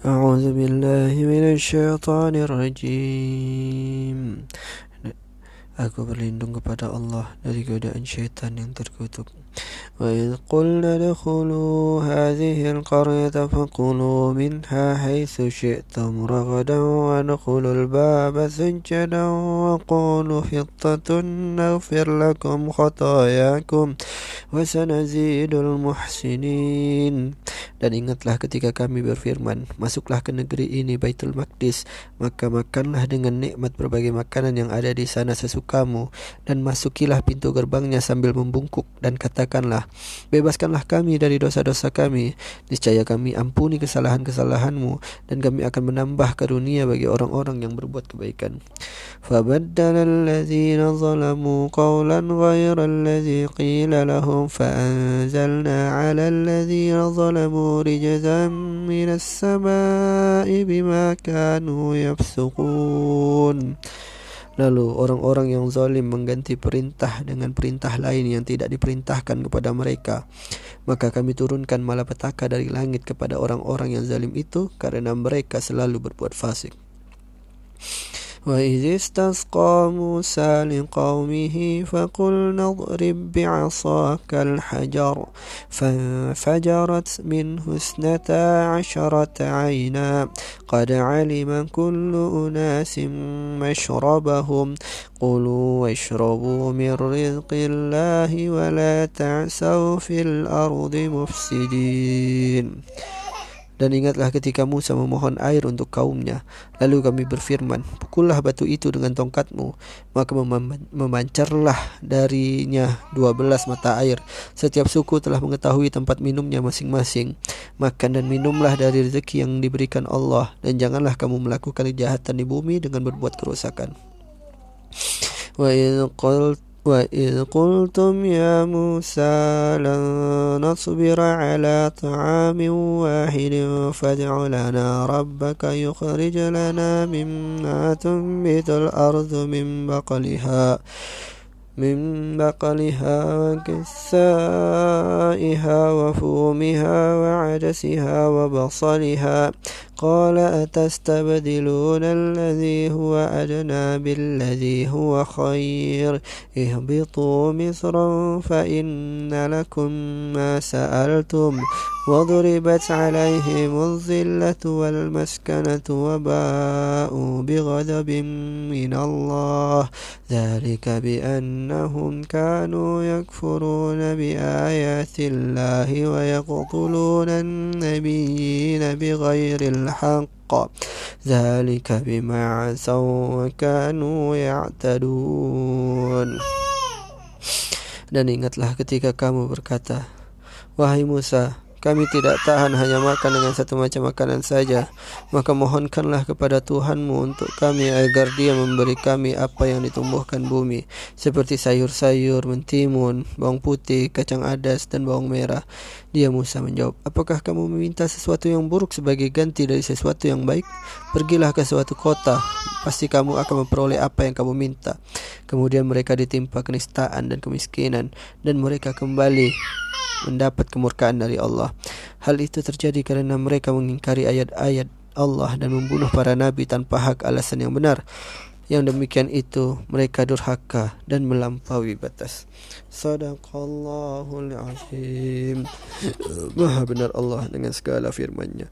أعوذ بالله من الشيطان الرجيم Aku berlindung kepada Allah dari godaan syaitan yang terkutuk. وإذ قلنا ادخلوا هذه القرية فكلوا منها حيث شئتم رغدا وادخلوا الباب سجدا وقولوا حطة نغفر لكم خطاياكم وسنزيد المحسنين Dan ingatlah ketika kami berfirman, Masuklah ke negeri ini Baitul Maqdis, maka makanlah dengan nikmat berbagai makanan yang ada di sana sesukamu, dan masukilah pintu gerbangnya sambil membungkuk, dan katakanlah, Bebaskanlah kami dari dosa-dosa kami, niscaya kami ampuni kesalahan-kesalahanmu, dan kami akan menambah karunia bagi orang-orang yang berbuat kebaikan. فبدل الذين ظلموا قولا غير الذي قيل لهم فأنزلنا على الذين ظلموا رجزا من السماء بما كانوا يفسقون Lalu orang-orang yang zalim mengganti perintah dengan perintah lain yang tidak diperintahkan kepada mereka. Maka kami turunkan malapetaka dari langit kepada orang-orang yang zalim itu karena mereka selalu berbuat fasik. وإذ استسقى موسى لقومه فقلنا اضرب بعصاك الحجر فانفجرت منه اثنتا عشرة عينا قد علم كل أناس مشربهم قلوا واشربوا من رزق الله ولا تعسوا في الأرض مفسدين Dan ingatlah ketika Musa memohon air untuk kaumnya Lalu kami berfirman Pukullah batu itu dengan tongkatmu. Maka memancarlah darinya dua belas mata air. Setiap suku telah mengetahui tempat minumnya masing-masing. Makan dan minumlah dari rezeki yang diberikan Allah Dan janganlah kamu melakukan kejahatan di bumi dengan berbuat kerusakan. Wa وإذ قلتم يا موسى لن نصبر على طعام واحد فادع لنا ربك يخرج لنا مما تنبت الأرض من بقلها من بقلها وكسائها وفومها وعدسها وبصلها قال أتستبدلون الذي هو أدنى بالذي هو خير؟ اهبطوا مصرا فإن لكم ما سألتم. وضربت عليهم الذلة والمسكنة وباءوا بغضب من الله. ذلك بأنهم كانوا يكفرون بآيات الله ويقتلون النبيين بغير الحق ذلك بما عصوا وكانوا يعتدون Dan ingatlah ketika kamu berkata, Wahai Musa, kami tidak tahan hanya makan dengan satu macam makanan saja. Maka mohonkanlah kepada Tuhanmu untuk kami Agar dia memberi kami apa yang ditumbuhkan bumi Seperti sayur-sayur, mentimun, bawang putih, kacang adas dan bawang merah. Dia Musa menjawab Apakah kamu meminta sesuatu yang buruk sebagai ganti dari sesuatu yang baik? Pergilah ke suatu kota Pasti kamu akan memperoleh apa yang kamu minta. Kemudian mereka ditimpa kenistaan dan kemiskinan Dan mereka kembali mendapat kemurkaan dari Allah. Hal itu terjadi karena mereka mengingkari ayat-ayat Allah dan membunuh para nabi tanpa hak alasan yang benar. Yang demikian itu mereka durhaka dan melampaui batas. Sadaqallahul azim. Maha benar Allah dengan segala firman-Nya.